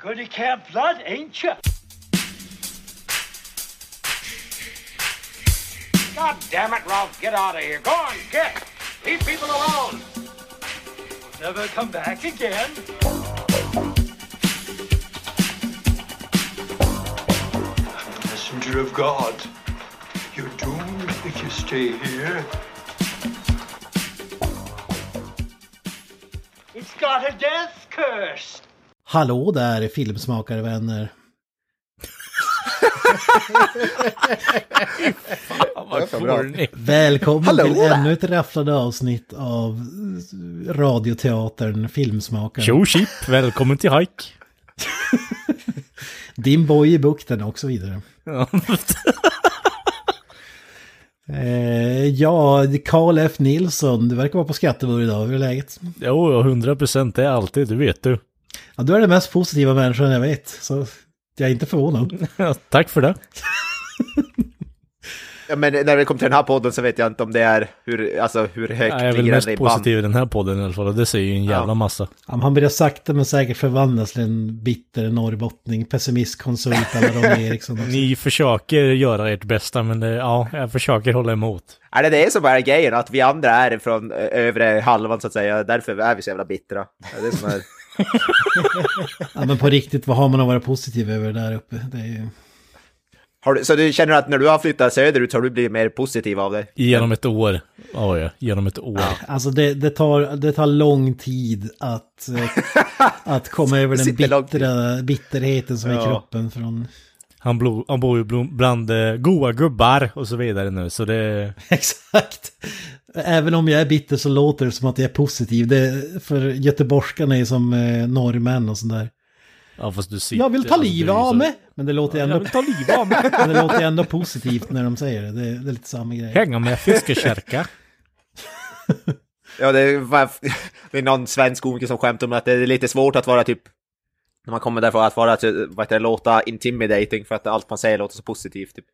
You're going to Camp Blood, ain't you? God damn it, Ralph, get out of here. Go on, get. Leave people alone. Never come back again. I'm a messenger of God. You're doomed if you stay here. It's got a death curse. Hallå där filmsmakarvänner. Vad corny. Välkommen Hallå till där. ännu ett rafflande avsnitt av radioteatern Filmsmakaren. Tjo chip, välkommen till Hike. Din boy i bukten och så vidare. Ja. Eh, ja, Karl F. Nilsson, du verkar vara på Skattebor idag. Hur är läget? Jo, 100 procent, det är alltid, du vet du. Ja, du är den mest positiva människan jag vet. Så jag är inte förvånad. Ja, tack för det. Ja, men när det kommer till den här podden så vet jag inte om det är hur, alltså, hur högt Jag är väl mest positiv i den här podden i alla fall, och det säger ju en jävla Ja. massa. Ja, Han börjar sakta men säkert förvandlas till en bitter norrbottning, pessimistkonsult alla Ronny Eriksson. Ni försöker göra ert bästa, men det, ja, jag försöker hålla emot. Är det det som är grejen? Att vi andra är från övre halvan så att säga, därför är vi så jävla bittra. Det är det som är... Ja, men på riktigt, vad har man att vara positiv över där uppe? Det är ju... har du, så du känner att när du har flyttat söderut så har du blivit mer positiv av det? Genom ett år. Ja, ja, genom ett år. Alltså det, det, tar, det tar lång tid att, att komma över den bittra, bitterheten som är i Ja. kroppen från... Han, blo, han bor ju bland eh, goa gubbar och så vidare nu, så det... Exakt. Även om jag är bitter så låter det som att jag är positiv. Det, för göteborgskarna är som eh, norrmän och sådär. Ja, fast du sitter... Jag vill ta alltså, är livet ju av mig! Men det låter Jag ändå, vill ta livet av mig! men det låter ändå positivt när de säger det. Det, det är lite samma grej. Hänga med fiskekärka. Ja, det var, det är någon svensk komiker som skämtar om att det är lite svårt att vara typ när man kommer därför att vara, vad heter det, låta intimidating för att allt man säger låter så positivt. Typ.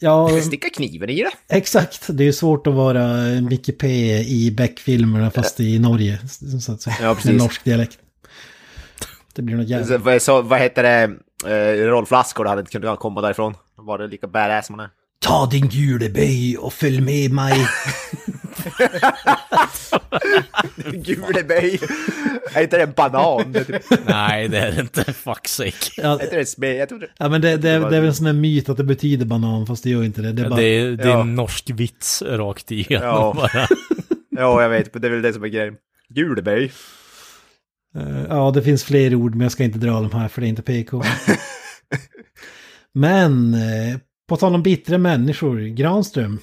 Ja, Sticka kniven i det. exakt. Det är svårt att vara Micke P i Beck-filmerna fast i Norge. Så att säga. Ja, precis. Med norsk dialekt. Det blir något vad- så, vad heter det, Rolf Lassgård hade inte kunnat komma därifrån. Var det lika badass man är? Ta din juleböj och följ med mig. Guleböj! är inte det en banan? Det är typ, Nej, det är det inte. Fuck sake. Ja, är inte det en smed? Jag trodde... ja men det, det, det är väl en sån här myt att det betyder banan fast det gör inte det. Det är bara... Det är, det är Ja. en norsk vits rakt igenom Ja. bara. Ja, jag vet, men det är väl det som är grejen. Guleböj. Eh, Ja, det finns fler ord men jag ska inte dra dem här för det är inte PK. men, eh, på tal om bittra människor, Granström.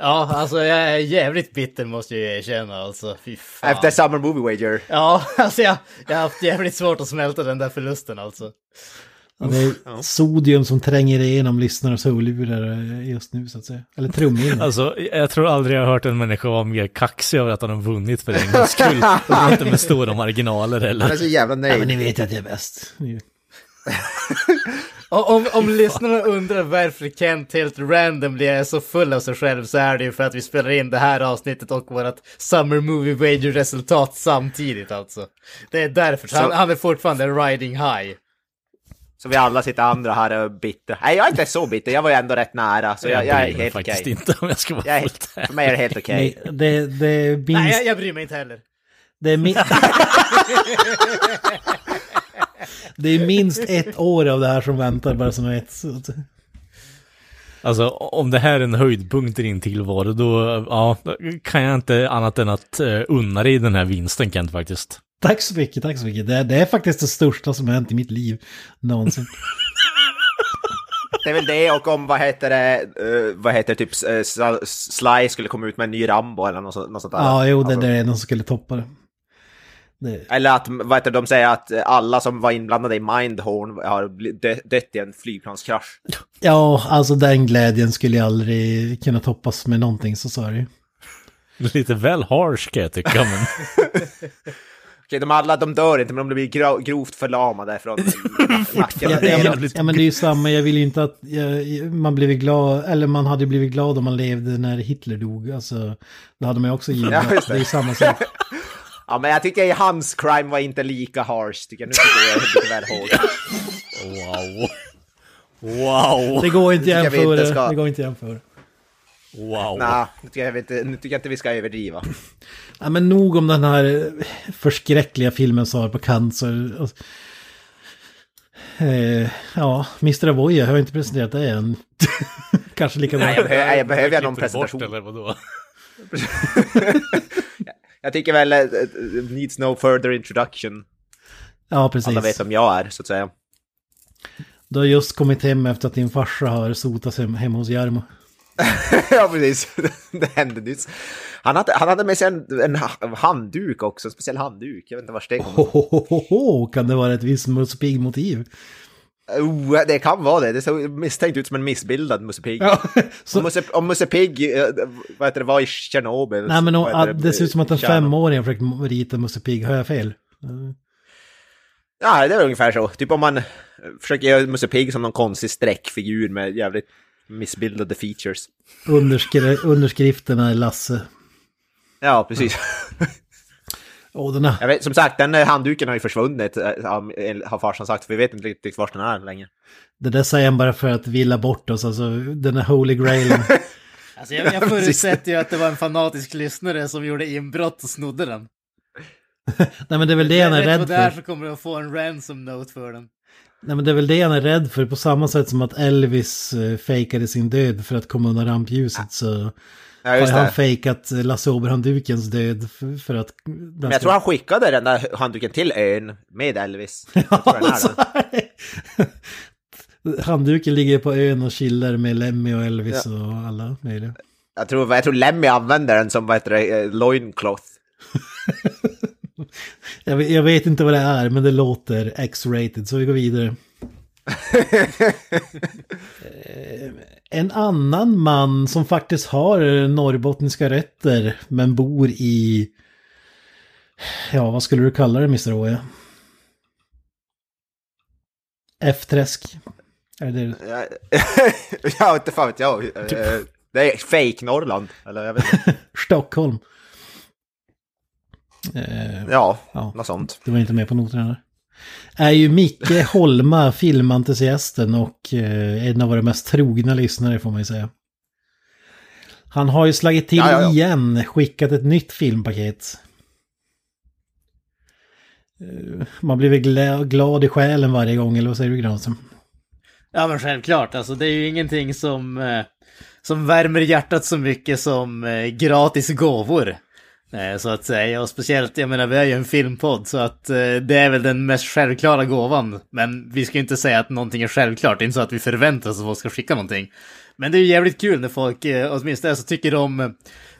Ja, alltså jag är jävligt bitter måste jag ju erkänna alltså. Fy fan. Efter Summer Movie Wager. Ja, alltså jag, jag har haft jävligt svårt att smälta den där förlusten alltså. Ja, det är sodium som tränger igenom lyssnares hörlurar eh, just nu så att säga. Eller trumhinnor. Alltså, jag tror aldrig jag har hört en människa vara mer kaxig över att han har vunnit för en gångs skull. Och det är inte med stora marginaler Han är heller. så jävla ja, men ni nöjd. vet att jag är bäst. Om, om lyssnarna undrar varför Kent helt randomly är så full av sig själv så är det ju för att vi spelar in det här avsnittet och vårt Summer Movie Wager-resultat samtidigt alltså. Det är därför, så han, han är fortfarande riding high. Så vi alla sitter andra här och är bitter. Nej, jag är inte så bitter. Jag var ju ändå rätt nära. Så jag, jag är helt faktiskt okej. inte om jag ska vara Jag är, helt för mig är det helt okej. Nej, det, det är minst... Nej, jag, jag bryr mig inte heller. Det är, min... det är minst ett år av det här som väntar bara som ett. Alltså, om det här är en höjdpunkt i din tillvaro, då, ja, då kan jag inte annat än att uh, unna dig den här vinsten, Kent, faktiskt. Tack så mycket, tack så mycket. Det, det är faktiskt det största som har hänt i mitt liv någonsin. Det är väl det och om, vad heter det, eh, vad heter det, typ uh, Sly skulle komma ut med en ny Rambo eller något, något sånt där. Ja, jo, det, Alltså, det är någon som skulle toppa det. Det. Eller att, vad heter det, de säger att alla som var inblandade i Mindhorn har dö- dött i en flygplanskrasch. Ja, alltså den glädjen skulle jag aldrig kunna toppas med någonting, så sa det ju. Lite väl harsh kan jag tycka, men... Okej, de alla, de dör inte, men de blir gro- grovt förlamade från nacken. Ja, Det ja, men, ja, men det är ju samma, jag vill ju inte att jag, man blivit glad, eller man hade blivit glad om man levde när Hitler dog. Alltså, då hade man ju också gillat. Ja, det. det är ju samma sak. Ja, men jag tycker hans crime var inte lika harsh, tycker jag. Nu tycker jag lite väl hård. Wow. Wow. Det går inte jämföra. ska- Det går inte jämföra. Wow. Nej, nu tycker, jag inte, nu tycker jag inte vi ska överdriva. Ja, men nog om den här eh, förskräckliga filmen Svar på cancer. Eh, ja, Mr. Avoya har inte presenterat det än. Kanske lika bra. Nej, jag, behöver, jag behöver jag någon du bort, presentation. eller vadå? Jag tycker väl eh, needs no further introduction. Ja, precis. Alla vet vem jag är, så att säga. Du har just kommit hem efter att din farsa har sotat hem, hemma hos Jarmo. ja, precis. Det hände nyss. Han hade, han hade med sig en, en ha- handduk också, en speciell handduk. Jag vet inte vars det kom. Hohohoho, kan det vara ett visst Musse Pigg-motiv? Oh, det kan vara det. Det såg misstänkt ut som en missbildad Musse Pigg. Ja, Om så, Musse, om Musse Pigg eh, vad heter det, var i Tjernobyl. nej men vad heter och, det ser ut som att en femåring försökt rita Musse Pigg, har jag fel? Ja, det är ungefär så. Typ om man eh, försöker göra Musse Pigg som någon konstig streckfigur med jävligt missbildade features. Underskri underskrifterna är Lasse. Ja, precis. Och den vet, som sagt, den eh, handduken har ju försvunnit, eh, har farsan sagt, för vi vet inte riktigt var den är längre. det där säger han bara för att villa bort oss, alltså den här Holy Grailen. Alltså jag, jag förutsätter ju att det var en fanatisk lyssnare som gjorde inbrott och snodde den. Nej men det är väl det han är rädd är för. så kommer du att få en ransom note för den. Nej men det är väl det han är rädd för, på samma sätt som att Elvis uh, fejkade sin död för att komma undan rampljuset så Ja, har just han det. fejkat eh, Lasse Åberg-handdukens död för, att... Men jag tror han skickade den där handduken till ön med Elvis. Handduken ligger på ön och chillar med Lemmy och Elvis och alla möjliga. Jag tror, jag tror Lemmy använder den som vad heter det, eh, loincloth. Jag vet, jag vet inte vad det är, men det låter X-rated, så vi går vidare. En annan man som faktiskt har norrbottniska rötter, men bor i... Ja, vad skulle du kalla det, Mr. Oja? F-träsk. Är det Ja, ja, inte fan vet jag. Eh, Det är fake Norrland, eller jag vet inte. Stockholm. Eh, Ja, Ja. något sånt. Det var inte med på noterna där. Är ju Micke Holma filmentusiasten och eh, en av våra mest trogna lyssnare får man ju säga. Han har ju slagit till Ja, ja, ja. igen, skickat ett nytt filmpaket. Eh, Man blir väl gla- glad i själen varje gång, eller vad säger du Granström? Ja men självklart, alltså det är ju ingenting som, eh, som värmer hjärtat så mycket som gratis gåvor. Eh, så att säga, och speciellt, jag menar vi är ju en filmpodd så att eh, det är väl den mest självklara gåvan. Men vi ska ju inte säga att någonting är självklart, det är inte så att vi förväntar oss att folk ska skicka någonting. Men det är ju jävligt kul när folk, eh, åtminstone så tycker om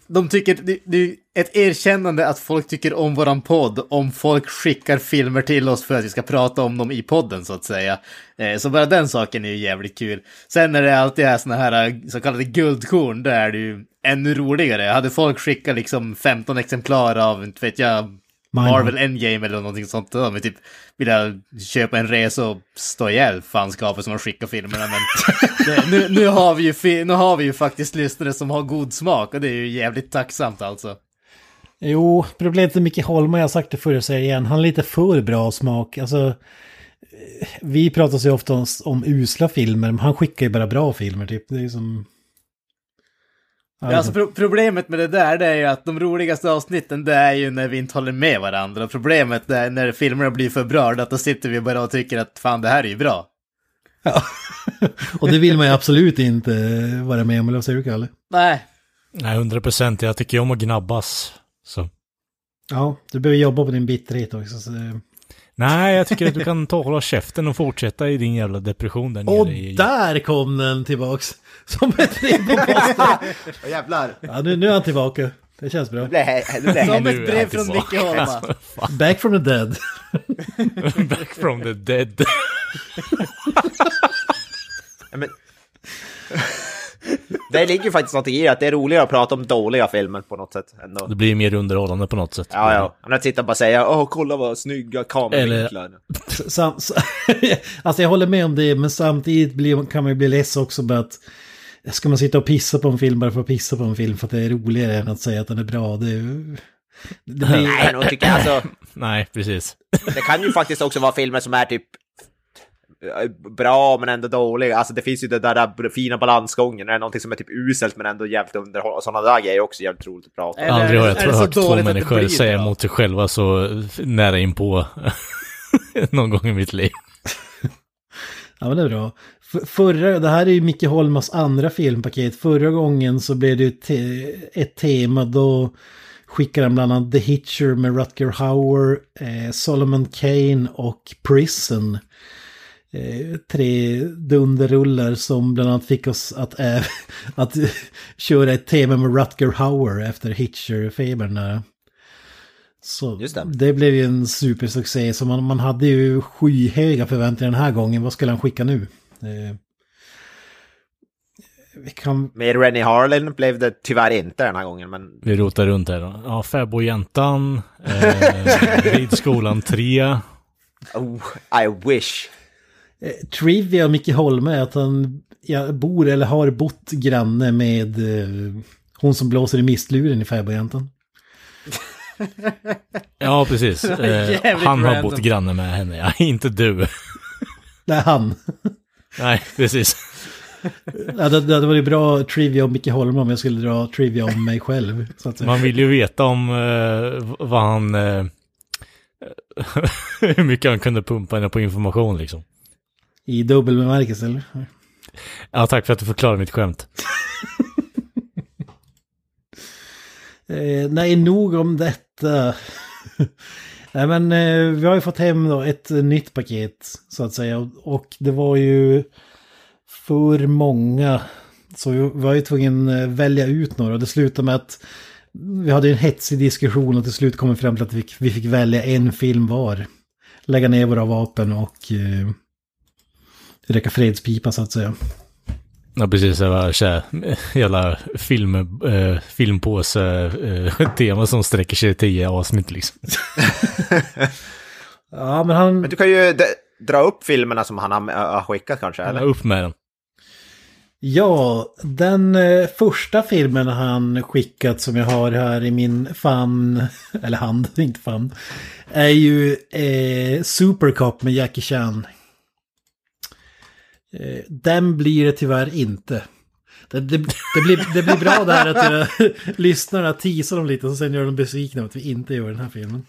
de tycker, det, det är ett erkännande att folk tycker om våran podd om folk skickar filmer till oss för att vi ska prata om dem i podden så att säga. Eh, så bara den saken är ju jävligt kul. Sen när det alltid är såna här eh, så kallade guldkorn, då är det ju ännu roligare. Hade folk skickat liksom 15 exemplar av, inte vet jag, Marvel Endgame eller någonting sånt, då men typ vilja köpa en resa och stå ihjäl fanskapet som de skickar filmerna. Men det, nu, nu, har vi ju, nu har vi ju faktiskt lyssnare som har god smak och det är ju jävligt tacksamt alltså. Jo, problemet med Micke Holma, jag har sagt det förr och säger igen, han har lite för bra smak. Alltså, eh, vi pratar så ofta om, om usla filmer, men han skickar ju bara bra filmer typ. Det är som... Ja, alltså pro problemet med det där det är ju att de roligaste avsnitten det är ju när vi inte håller med varandra. Problemet det är när filmerna blir för bra, att då sitter vi bara och tycker att fan det här är ju bra. Ja. och det vill man ju absolut inte vara med om, eller vad säger du Kalle? Nej, Nej, 100 procent. Jag tycker om att gnabbas. Så. Ja, du behöver jobba på din bitterhet också. Så... Nej, jag tycker att du kan ta och hålla käften och fortsätta i din jävla depression där Och nere i... där kom den tillbaks! Som ett brev på posten. Åh, jävlar. Ja, nu, nu är han tillbaka. Det känns bra. Det blev, he- det blev som ett brev från. Micke Holma. Back from the dead. Back from the dead. Men... Det ligger ju faktiskt något i att det är roligare att prata om dåliga filmer på något sätt. Ändå. Det blir mer underhållande på något sätt. Ja, ja. Än att sitta och bara säga åh, kolla vad snygga kameravinklar. Sam, alltså jag håller med om det, men samtidigt blir, kan man ju bli less också med att ska man sitta och pissa på en film bara för att pissa på en film för att det är roligare än att säga att den är bra. Det Det blir, Nej, nog tycker jag alltså. Nej, precis. Det kan ju faktiskt också vara filmer som är typ bra men ändå dåliga. Alltså det finns ju det där, där fina balansgången, det är någonting som är typ uselt men ändå jävligt underhållande. Sådana där grejer är också jävligt roligt att prata om. Eller Aldrig har jag tror, hört två människor säga bra? emot sig själva så nära in på någon gång i mitt liv. Ja, men det är bra. Förra, det här är ju Micke Holmas andra filmpaket. Förra gången så blev det ju te ett tema. Då skickade han bland annat The Hitcher med Rutger Hauer, eh, Solomon Kane och Prison. Eh, tre dunderrullar som bland annat fick oss att, äh, att köra ett tema med Rutger Hauer efter Hitcher-febern. Så Just det. det blev ju en supersuccé. Så man, man hade ju skyhöga förväntningar den här gången. Vad skulle han skicka nu? Eh, vi kan... Med Rennie Harlin blev det tyvärr inte den här gången, men Vi rotar runt här då. Ja, Fäbodjäntan, eh, Ridskolan 3. oh, I wish. Eh, trivia om Micke Holme är att han ja, bor eller har bott granne med eh, hon som blåser i mistluren i Fäbodjäntan. Ja, precis. Eh, han har random. bott granne med henne, ja. Inte du. Nej, han. Nej, precis. ja, det, det hade varit bra trivia om Micke Holme om jag skulle dra trivia om mig själv. Man vill ju veta om eh, vad han... Eh, hur mycket han kunde pumpa henne på information liksom. I dubbel bemärkelse, eller? Ja, tack för att du förklarade mitt skämt. Eh, nej, nog om detta. nej, men eh, vi har ju fått hem då ett eh, nytt paket, så att säga. Och, det var ju för många. Så vi var ju tvungna att välja ut några. Och det slutade med att vi hade en hetsig diskussion och till slut kom vi fram till att vi fick, vi fick välja en film var. Lägga ner våra vapen och eh, räcka fredspipa, så att säga. Ja, precis. Det var så här, jävla film, eh, filmpåse eh, tema som sträcker sig i tio avsnitt liksom. Ja, men han... Men du kan ju dra upp filmerna som han har, har skickat kanske, Eller upp med den. Ja, den eh, första filmen han skickat som jag har här i min famn, eller hand, inte famn, är ju eh, Supercop med Jackie Chan. Eh, den blir det tyvärr inte. Det, det, det, blir, det blir bra det här att göra lyssnarna teasar dem lite och sen gör de besvikna att vi inte gör den här filmen.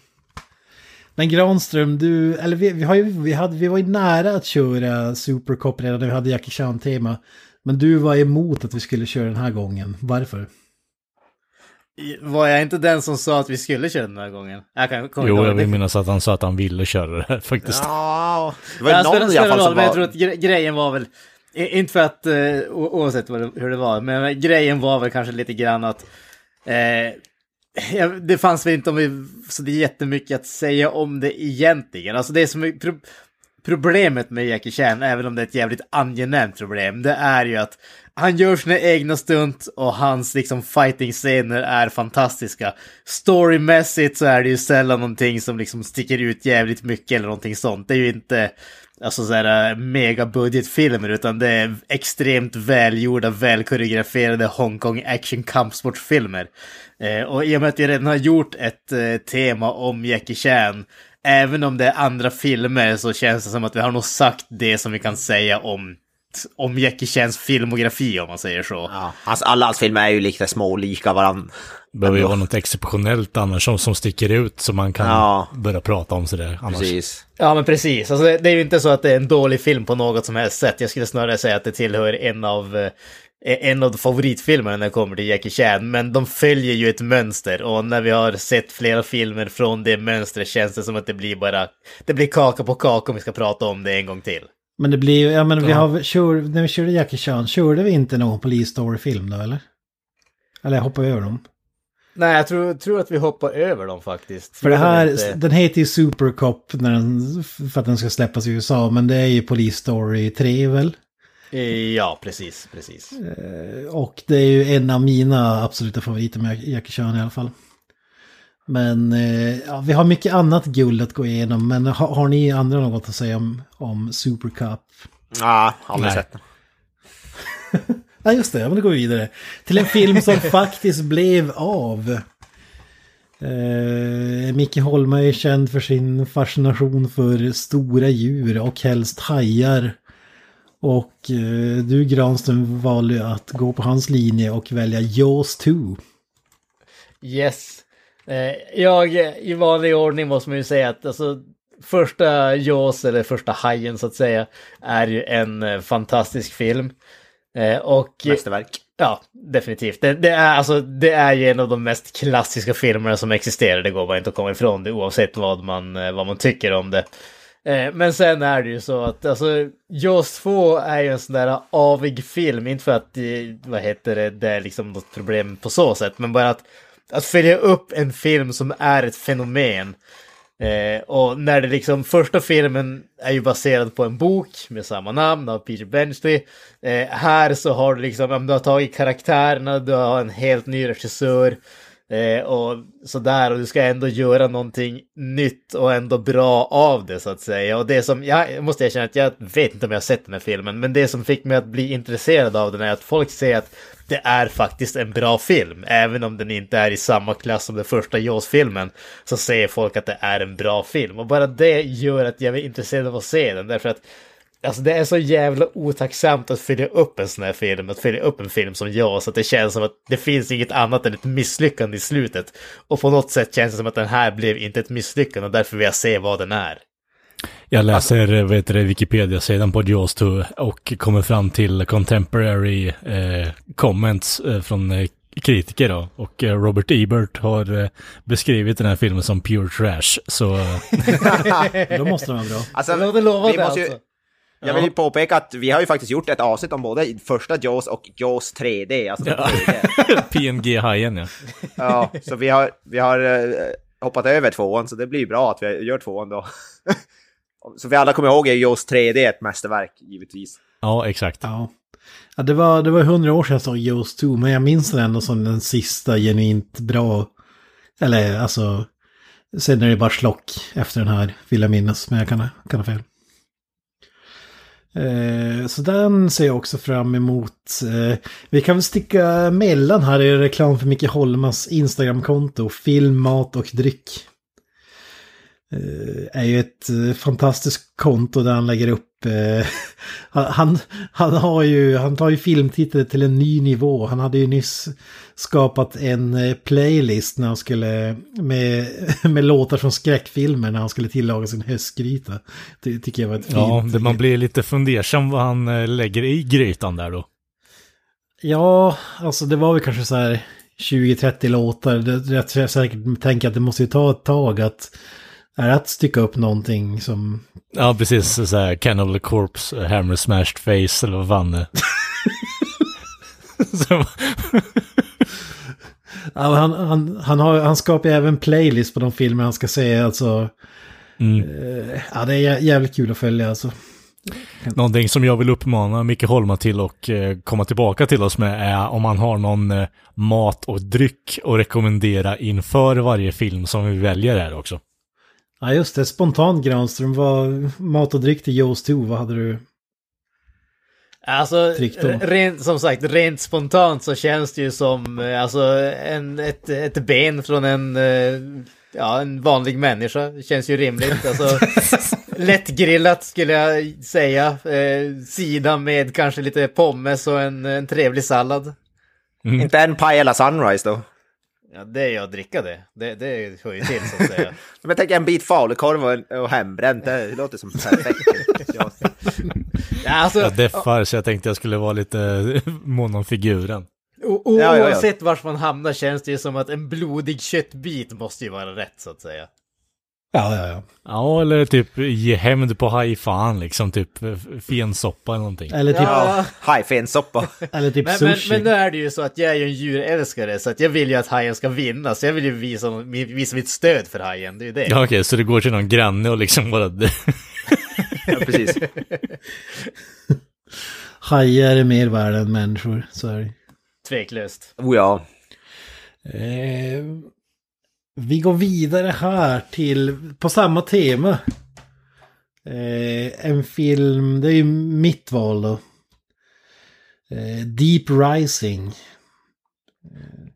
Men Granström, du, eller vi, vi, har ju, vi, hade, vi var ju nära att köra Supercop redan när vi hade Jackie Chan-tema. Men du var emot att vi skulle köra den här gången. Varför? Var jag inte den som sa att vi skulle köra den här gången? Jag kan komma Jo, jag vill minnas att han sa att han ville köra det här faktiskt. Ja, det var Ja, någon i alla fall roll, som men jag var... tror att gre- grejen var väl, inte för att, eh, oavsett det, hur det var, men grejen var väl kanske lite grann att eh, det fanns väl inte om vi, så det är jättemycket att säga om det egentligen. Alltså det som problemet med Jackie Chan, även om det är ett jävligt angenämt problem, det är ju att han gör sina egna stunt och hans liksom fighting-scener är fantastiska. Storymässigt så är det ju sällan någonting som liksom sticker ut jävligt mycket eller någonting sånt. Det är ju inte alltså såhär äh, megabudgetfilmer utan det är extremt välgjorda, välkoreograferade Hongkong action kampsportsfilmer. Eh, och i och med att jag redan har gjort ett eh, tema om Jackie Chan, även om det är andra filmer så känns det som att vi har nog sagt det som vi kan säga om om Jackie Chans filmografi om man säger så. Ja, hans, alla hans filmer är ju lite små lika varandra. Det behöver ju vara något exceptionellt annars som, som sticker ut så man kan Ja. börja prata om sådär. Annars. Precis. Ja men precis, alltså, det, det är ju inte så att det är en dålig film på något som helst sätt. Jag skulle snarare säga att det tillhör en av, eh, en av favoritfilmerna när det kommer till Jackie Chan. Men de följer ju ett mönster och när vi har sett flera filmer från det mönstret känns det som att det blir bara, det blir kaka på kaka om vi ska prata om det en gång till. Men det blir ju, ja men vi har, kör, när vi körde Jackie Chan, körde vi inte någon Police Story-film då eller? Eller hoppar över dem. Nej, jag tror, tror att vi hoppar över dem faktiskt. För det här, Inte- den heter ju Supercop när den, för att den ska släppas i USA, men det är ju Police Story 3 väl? Ja, precis, precis. Och det är ju en av mina absoluta favoriter med Jackie Chan i alla fall. Men eh, ja, vi har mycket annat guld att gå igenom, men har, har ni andra något att säga om, om Supercup? Ja, aldrig Nej. sett den. Ja just det, ja, men då går vi vidare. Till en film som faktiskt blev av. Eh, Micke Holma är känd för sin fascination för stora djur och helst hajar. Och eh, du Granström valde att gå på hans linje och välja Jaws 2. Yes. Eh, jag, i vanlig ordning måste man ju säga att alltså, första Jaws, eller första Hajen så att säga, är ju en eh, fantastisk film. Eh, och... Mästerverk. Ja, definitivt. Det, det, är, alltså, det är ju en av de mest klassiska filmerna som existerar. Det går bara inte att komma ifrån det oavsett vad man, eh, vad man tycker om det. Eh, men sen är det ju så att alltså, Jaws 2 är ju en sån där avig film. Inte för att det, vad heter det, det är liksom något problem på så sätt. Men bara att, att följa upp en film som är ett fenomen. Eh, och när det liksom, första filmen är ju baserad på en bok med samma namn av Peter Benchley. Eh, här så har du liksom, du har tagit karaktärerna, du har en helt ny regissör. Eh, och sådär, och du ska ändå göra någonting nytt och ändå bra av det så att säga. Och det som, jag måste erkänna att jag vet inte om jag har sett den här filmen, men det som fick mig att bli intresserad av den är att folk säger att det är faktiskt en bra film. Även om den inte är i samma klass som den första Jaws-filmen så säger folk att det är en bra film. Och bara det gör att jag är intresserad av att se den, därför att Alltså det är så jävla otacksamt att följa upp en sån här film, att följa upp en film som jag, så att det känns som att det finns inget annat än ett misslyckande i slutet. Och på något sätt känns det som att den här blev inte ett misslyckande och därför vill jag se vad den är. Jag läser alltså, vet du, Wikipedia-sidan på Jaws 2 och kommer fram till contemporary eh, comments eh, från eh, kritiker då. Och eh, Robert Ebert har beskrivit den här filmen som pure trash. Så... Då måste den vara bra. Alltså, vi måste ju, alltså. Jag vill ju påpeka att vi har ju faktiskt gjort ett avsnitt om både första Jaws och Jaws 3D. Alltså ja. PNG-hajen ja. Ja, så vi har, vi har uh, hoppat över tvåan, så det blir bra att vi gör tvåan då. så vi alla kommer ihåg är Jaws 3D ett mästerverk, givetvis. Ja, exakt. Ja. Ja, det var, det var hundra år sedan jag såg Jaws 2, men jag minns den ändå som den sista genuint bra. Eller alltså, sen är det bara slock efter den här, vill jag minnas, men jag kan, kan ha fel. Eh, så den ser jag också fram emot. Eh, vi kan väl sticka mellan här i reklam för Micke Holmas Instagramkonto, film, mat och dryck. Eh, är ju ett eh, fantastiskt konto där han lägger upp eh, han, han, har ju, han tar ju filmtitlar till en ny nivå. Han hade ju nyss skapat en eh, playlist när han skulle med, med låtar från skräckfilmer när han skulle tillaga sin höstgryta. Det tycker jag var ett fint. Ja, det, man blir lite fundersam vad han lägger i grytan där då. Ja, alltså det var väl kanske så här 20-30 låtar. Jag säkert tänker att det måste ju ta ett tag att är att stycka upp någonting som... Ja, precis. Så här, Cannibal Corpse, Hammer Smashed Face eller vad fan det ja, han, han, han, har, han skapar även playlist på de filmer han ska se. Alltså, mm. eh, ja, det är jävligt kul att följa alltså. Någonting som jag vill uppmana Micke Holma till och eh, komma tillbaka till oss med är om man har någon eh, mat och dryck att rekommendera inför varje film som vi väljer här också. Ja just det, spontant Granström, vad, mat och dryck till Jaws 2, vad hade du? Alltså, rent, som sagt, rent spontant så känns det ju som eh, alltså, en, ett, ett ben från en, eh, ja, en vanlig människa. Det känns ju rimligt. Alltså, lättgrillat skulle jag säga. Eh, sida med kanske lite pommes och en, en trevlig sallad. Mm. Inte en paj eller sunrise då? Ja, det är ju att dricka det. Det, det hör ju till så att säga. Men tänk en bit falukorv och, och hembränt, det låter som perfekt. ja, alltså, jag deffar så jag tänkte jag skulle vara lite mån om figuren. O ja, ja, oavsett vart man hamnar känns det ju som att en blodig köttbit måste ju vara rätt så att säga. Ja, ja, ja. Ja, eller typ ge hämnd på hajfan liksom, typ fensoppa eller någonting. Eller typ... Ja, hajfensoppa. eller typ men, sushi. Men, men nu är det ju så att jag är ju en djurälskare, så att jag vill ju att hajen ska vinna, så jag vill ju visa, visa mitt stöd för hajen, det är ju det. Ja, okej, okay, så du går till någon granne och liksom bara... ja, precis. Hajar är mer värda än människor, så är det. Tveklöst. Oh ja. Eh, vi går vidare här till, på samma tema. Eh, en film, det är ju mitt val då. Eh, Deep Rising. Eh,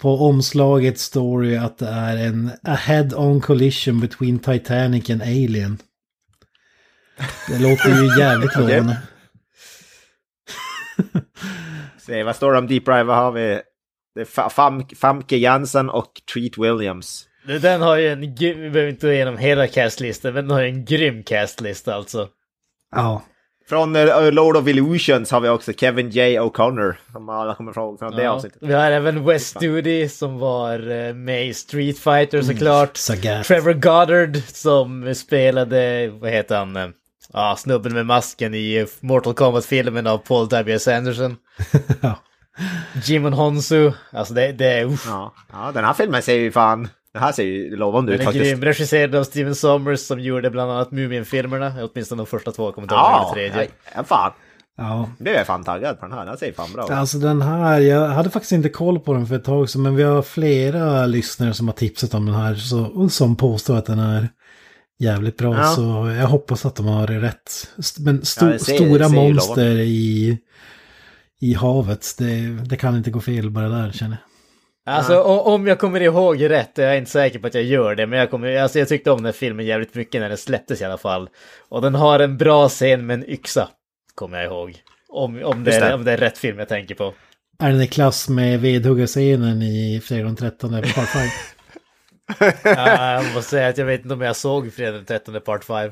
på omslaget står det att det är en a head-on collision between Titanic and Alien. Det låter ju jävligt lovande. Se, vad står det om Deep Dive? Vad har vi? Det är Fa- Fam Famke Jansen och Treat Williams. Den har ju en, gr- vi behöver inte gå igenom hela castlistan, men den har ju en grym castlista alltså. Ja. Från eh, Lord of Illusions har vi också Kevin J. O'Connor. Som alla kommer från det Ja. avsnittet. Vi har även Wes Studi som var eh, med i Street Fighter såklart. Sagat. Trevor Goddard som spelade, vad heter han, eh, ja, snubben med masken i Mortal Kombat-filmen av Paul W.S. Anderson. Jimon Honsu, alltså det, det är, uff, Ja. ja, den här filmen ser ju fan... Den här ser ju lovande ut den är faktiskt. grym. Regisserad av Steven Sommers som gjorde bland annat Mumien-filmerna, åtminstone de första två, kommer inte ihåg Ja, den tredje. ja, fan. Ja. Nu är jag fan taggad på den här. Den ser fan bra ut. Alltså den här, jag hade faktiskt inte koll på den för ett tag sedan men vi har flera lyssnare som har tipsat om den här så, och som påstår att den är jävligt bra. Ja. Så jag hoppas att de har rätt. Men sto- Ja, ser- stora ser monster i, i havet, det, det kan inte gå fel bara där känner jag. Alltså om jag kommer ihåg rätt, jag är inte säker på att jag gör det, men jag, kommer, alltså, jag tyckte om den filmen jävligt mycket när den släpptes i alla fall. Och den har en bra scen med en yxa, kommer jag ihåg. Om, om, det, det. om det är rätt film jag tänker på. Är den i klass med vedhuggarscenen i Fredag den 13 part 5? Ja, jag måste säga att jag vet inte om jag såg Fredag den 13 part 5.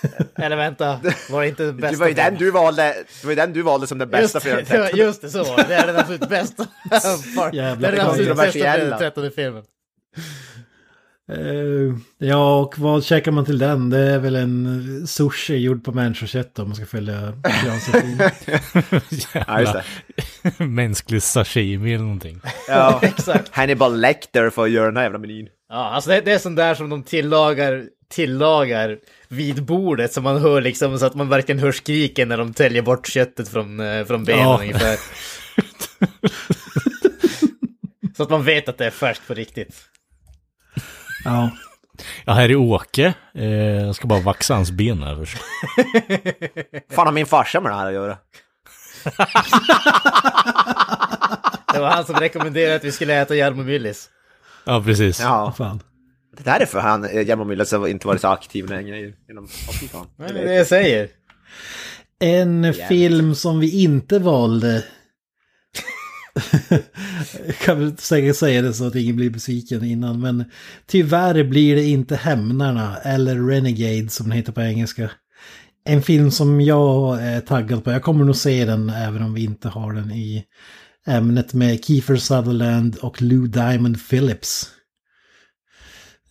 Eller vänta, var det inte den bästa? Det var ju den du valde, det var ju den du valde som den bästa Just, filmen. det, just det, så var det. Är den absolut bästa. part- det är den absolut bästa Fredag kontroversiella. den 13 filmen. Eh, ja, och vad käkar man till den? Det är väl en eh, sushi gjord på människokött om man ska följa. Ja, just det. Mänsklig sashimi eller någonting. Ja. Exakt. Hannibal Lecter för att göra den här jävla menyn. Ja, alltså det, det är sånt där som de tillagar, tillagar vid bordet så man hör liksom så att man verkligen hör skriken när de täljer bort köttet från, eh, från benen Ja. ungefär. så att man vet att det är färskt på riktigt. Ja, Ja, här är Åke. Eh, jag ska bara vaxa hans ben här först. fan har min farsa med det här att göra? Det var han som rekommenderade att vi skulle äta Jarmo Myllys. Ja, precis. Ja, fan. Det där är för han, eh, Jarmo Myllys har inte varit så aktiv längre inom... Fan. Det är det jag säger. En film som vi inte valde. kan väl säkert säga det så att ingen blir besviken innan. Men tyvärr blir det inte Hämnarna eller Renegade som den heter på engelska. En film som jag är taggad på. Jag kommer nog se den även om vi inte har den i ämnet med Kiefer Sutherland och Lou Diamond Phillips.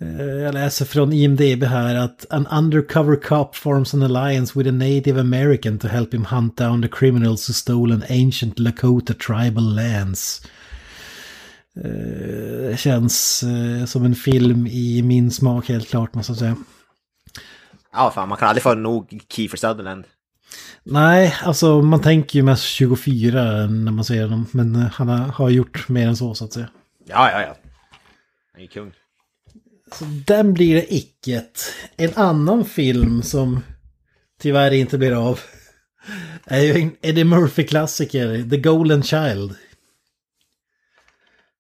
Eh, Jag läser från IMDB här att an undercover cop forms an alliance with a native American to help him hunt down the criminals who stolen ancient Lakota tribal lands. Eh, Det känns eh, som en film i min smak helt klart måste jag säga. Ja, fan, man kan aldrig få nog Kiefer Sutherland. Nej, alltså man tänker ju mest 24 när man ser dem. Men han har, gjort mer än så så att säga. Ja, ja, ja. Han är kung. Så den blir det icket. En annan film som tyvärr inte blir av är ju en Eddie Murphy-klassiker, The Golden Child.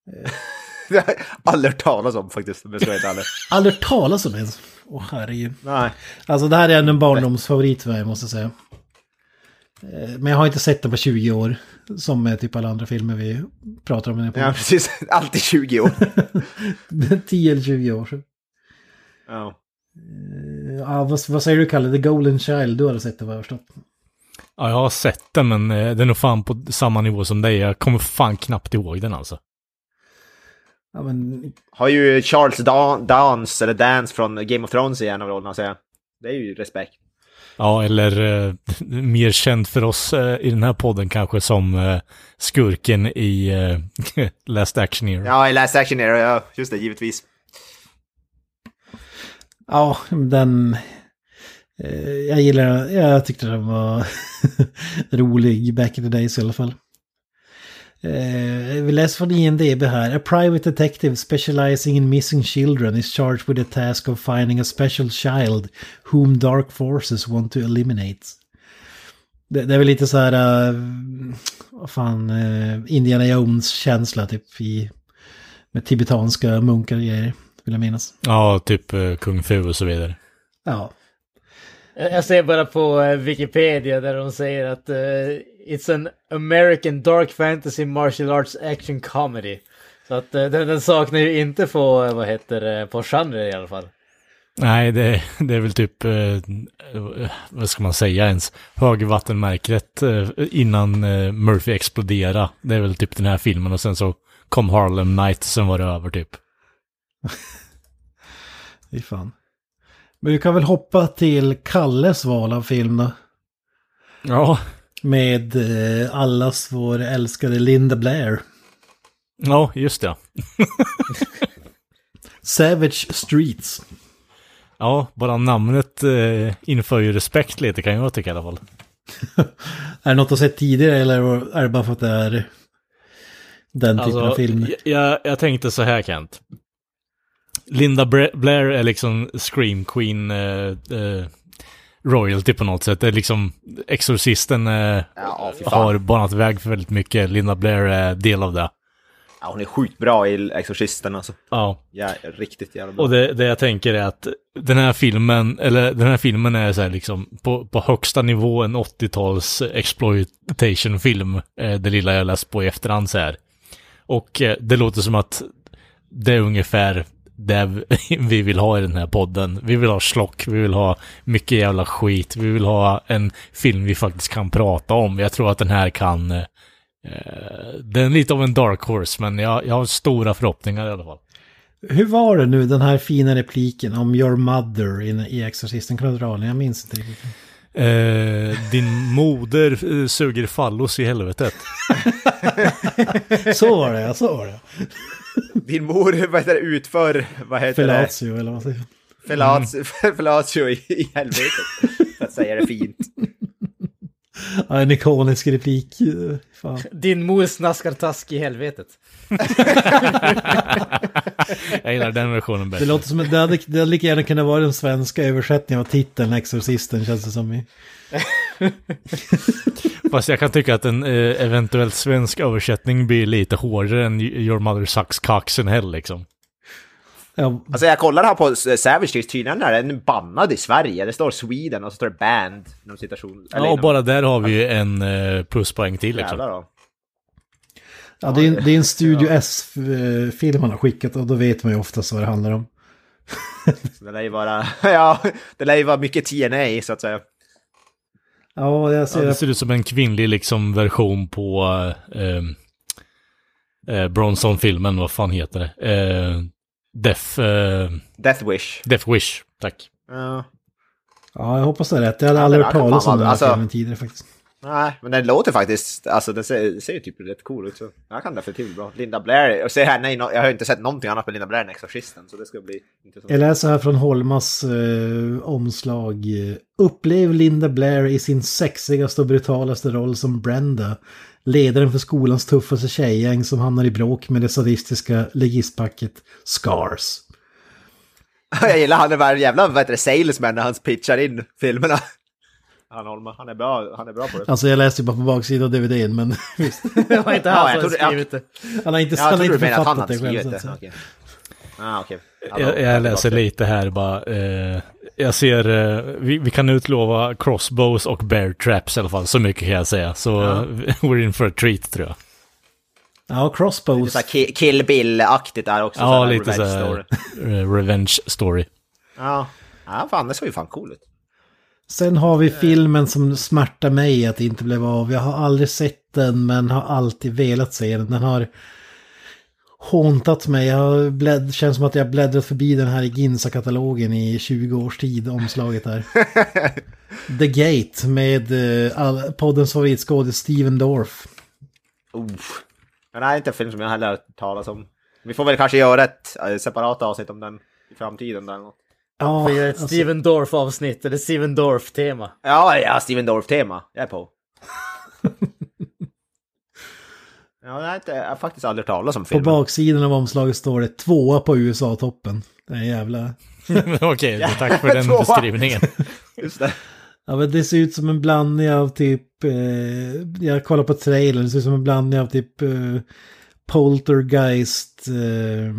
Det har jag aldrig hört talas om faktiskt, om jag ska vara helt ärlig. Aldrig hört talas om den. Åh herregud. Nej. Alltså det här är en barndomsfavorit för mig måste jag säga. Eh, Men jag har inte sett den på 20 år. Som med typ alla andra filmer vi pratar om. Ja, precis. Alltid 20 år. 10 eller 20 år sedan. Ja. Eh, Ja, vad, vad säger du Kalle? The Golden Child, du har sett det vad jag har förstått. Ja, jag har sett den, men eh, den är nog fan på samma nivå som dig. Jag kommer fan knappt ihåg den alltså. Ja, men Har ju Charles Dan Dance, eller Dance från Game of Thrones i en av rollerna, säger jag. Det är ju respekt. Ja, eller eh, mer känd för oss eh, i den här podden kanske som eh, skurken i eh, Last Action Hero. Ja, i Last Action Hero, ja. Just det, givetvis. Ja, den... eh, Jag gillar Jag tyckte den var rolig back in the days i alla fall. Eh, Vi läser från INDB här. A private detective specializing in missing children is charged with the task of finding a special child whom dark forces want to eliminate. Det, det är väl lite så här... eh, vad fan... eh, Indiana Jones-känsla typ i Med tibetanska munkar och grejer, vill jag minnas. Ja, typ eh, Kung Fu och så vidare. Ja. Jag ser bara på Wikipedia där de säger att it's an American dark fantasy martial arts action comedy. Så att eh, den, den saknar ju inte på, eh, vad heter det, på genre i alla fall. Nej, det, det är väl typ, eh, vad ska man säga ens, högvattenmärket eh, innan eh, Murphy exploderade. Det är väl typ den här filmen och sen så kom Harlem Night, sen var det över typ. Fy fan. Men vi kan väl hoppa till Kalles val av film då. Ja, Med eh, allas vår älskade Linda Blair. ja just det. Savage Streets. Ja, bara namnet eh, inför ju respekt lite kan jag tycka i alla fall. Är det något att se tidigare eller är det bara för att det är den typen av film? Alltså, jag, jag, jag tänkte så här Kent. Linda Blair är liksom Scream Queen eh, eh, royalty på något sätt. Det är liksom Exorcisten eh, Ja, har banat väg för väldigt mycket. Linda Blair är del av det. Ja, hon är sjukt bra i Exorcisten alltså. Ja, Ja, riktigt jävla bra. och det, det jag tänker är att den här filmen, eller den här filmen är så här liksom på, på högsta nivå en 80-tals exploitation-film. Eh, det lilla jag läst på i efterhand så här. Och eh, det låter som att det är ungefär det vi vill ha i den här podden. Vi vill ha slock, vi vill ha mycket jävla skit, vi vill ha en film vi faktiskt kan prata om. Jag tror att den här kan... Eh, den är lite av en dark horse, men jag, jag har stora förhoppningar i alla fall. Hur var det nu, den här fina repliken om your mother i, i Exorcisten? Kan du dra den? Jag minns inte riktigt. Eh, din moder eh, suger fallos i helvetet. Så var det, så var det. Din mor, vad heter det, utför, vad heter Fellatio eller vad säger jag? det? Fellatio. Fellatio i, i helvetet. För att säga det fint. Ja, en ikonisk replik. eh, Fan. Din mor snaskar task i helvetet. Jag gillar den versionen Det bättre. låter som att det hade, det hade lika gärna kunnat vara den svenska översättningen av titeln Exorcisten känns det som. I. Fast jag kan tycka att en eh, eventuellt svensk översättning blir lite hårdare än Your Mother Sucks Cocks in Hell liksom. Ja, Alltså jag kollar här på Savage Streets, tydligen är den bannad i Sverige. Det står Sweden och så står det band inom citation. Ja, och bara där har vi ju en eh, pluspoäng till liksom. Jävlar då. ja det, är, det är en Studio S-film han har skickat och då vet man ju oftast vad det handlar om. Det lär ju vara, ja, det lär ju vara mycket TNA så att säga. Ja, jag Ja, ser det ser ut som en kvinnlig liksom version på eh, eh, Bronson-filmen, vad fan heter det? Eh, Death, eh, Death Wish. Death Wish, tack. Ja. Ja, jag hoppas det är rätt. Jag hade Ja, aldrig det hört talas om den här alltså- filmen tidigare faktiskt. Nej, men den låter faktiskt, alltså den ser, ser ju typ rätt cool ut så jag kan definitivt bli bra. Linda Blair, och se här, nej, jag har inte sett någonting annat med Linda Blair än Exorcisten så det ska bli intressant. Jag läser här från Holmas eh, omslag. Upplev Linda Blair i sin sexigaste och brutalaste roll som Brenda. Ledaren för skolans tuffaste tjejgäng som hamnar i bråk med det sadistiska legistpacket Scars. Jag gillar han är bara en jävla, vad heter det, salesman när han pitchar in filmerna. Han, Holma, han är bra, han är bra på det. Alltså jag läste ju bara på baksidan av DVDn men visst. Det var inte Ja, han jag som ja. skrivit det. Han har inte, Ja, han jag har inte han författat hade det själv. skrivit Så det. att säga. Okej. Ah, okej. Jag, jag läser lite här bara. Eh, jag ser, eh, vi, vi kan utlova crossbows och bear traps i alla fall, så mycket kan jag säga. Så eh, we're in for a treat tror jag. Ja, Lite Crossbows. så här Ki- Kill Bill-aktigt där också. Ja, här lite så revenge här, story. revenge story. Ja. ja, fan det såg ju fan cool ut. Sen har vi filmen som smärtar mig att det inte blev av. Jag har aldrig sett den men har alltid velat se den. Den har håntat mig. Jag har blädd, känns som att jag bläddrat förbi den här i Ginsa-katalogen i 20 års tid, omslaget där. The Gate med eh, all, poddens favoritskådis Steven Dorff. Det här är inte en film som jag heller talas om. Vi får väl kanske göra ett eh, separat avsnitt om den i framtiden. Där. Ja, Vi gör ett alltså, Steven Dorff-avsnitt, eller Steven Dorff-tema. Ja, ja, Steven Dorff-tema. Jag är på. ja, jag har, inte, jag har faktiskt aldrig talas om på filmen. baksidan av omslaget står det tvåa på USA-toppen. Det är jävla... Okej, tack för den beskrivningen. Just det. Ja men det ser ut som en blandning av typ, eh, jag kollar på trailern, det ser ut som en blandning av typ eh, Poltergeist, eh,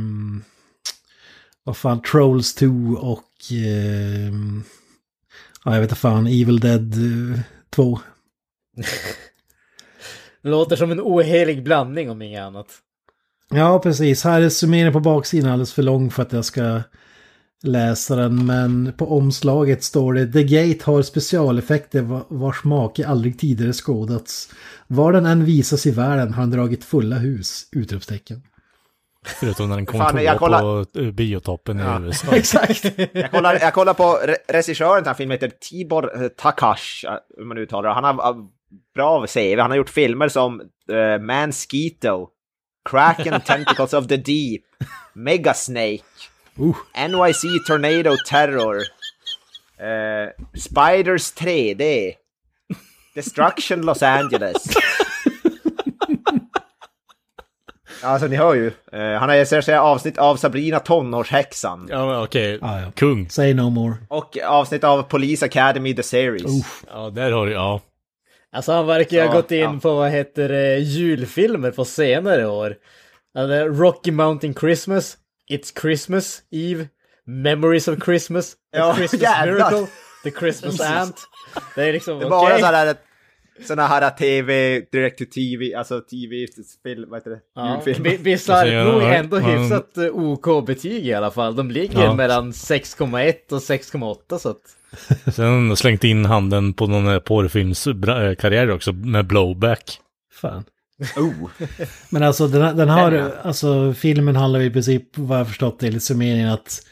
vad fan, Trolls 2 och... Eh, ja, jag vet inte fan, Evil Dead eh, 2. Låter som en ohelig blandning om inget annat. Ja, precis. Här är summeringen på baksidan alldeles för lång för att jag ska läsa den. Men på omslaget står det The Gate har specialeffekter va- vars make aldrig tidigare skådats. Var den än visas i världen har den dragit fulla hus! Utropstecken. Förutom när den kom Fan, jag kollar- på eh, biotoppen i USA. Exakt! Jag kollar, jag kollar på re regissören till den här filmen, heter Tibor eh, Takash, eh, hur man uttalar det. Han har uh, bra CV, han har gjort filmer som uh, Mansquito, Kraken Tentacles of the Deep, Megasnake, Uh. NYC Tornado Terror, eh, Spiders 3D, Destruction Los Angeles. Alltså ni hör ju, eh, han har recenserat avsnitt av Sabrina tonårshäxan. Ja, men okej. Ah, ja. Kung. Say no more. Och avsnitt av Police Academy The Series. Ja, där har du, ja. Alltså han verkar ju ha gått in ja. på vad heter det, julfilmer på senare år. Alltså, Rocky Mountain Christmas, It's Christmas Eve, Memories of Christmas, A Ja, Christmas jävlar. Miracle, The Christmas Ant. Det är liksom Det är okej. bara sådana här, såna här TV, direct to TV, alltså TV-film, vad heter det? Ja, Julfilm. bi- Bisarrt Alltså, nog ändå man- hyfsat eh, OK-betyg i alla fall. De ligger Ja. mellan 6,1 och 6,8 så att... Sen slängt in handen på någon eh, porrfilmskarriär också med blowback. Fan. Oh. Men alltså den, den har, Den, ja. alltså filmen handlar i princip, vad jag förstått det, enligt summeringen att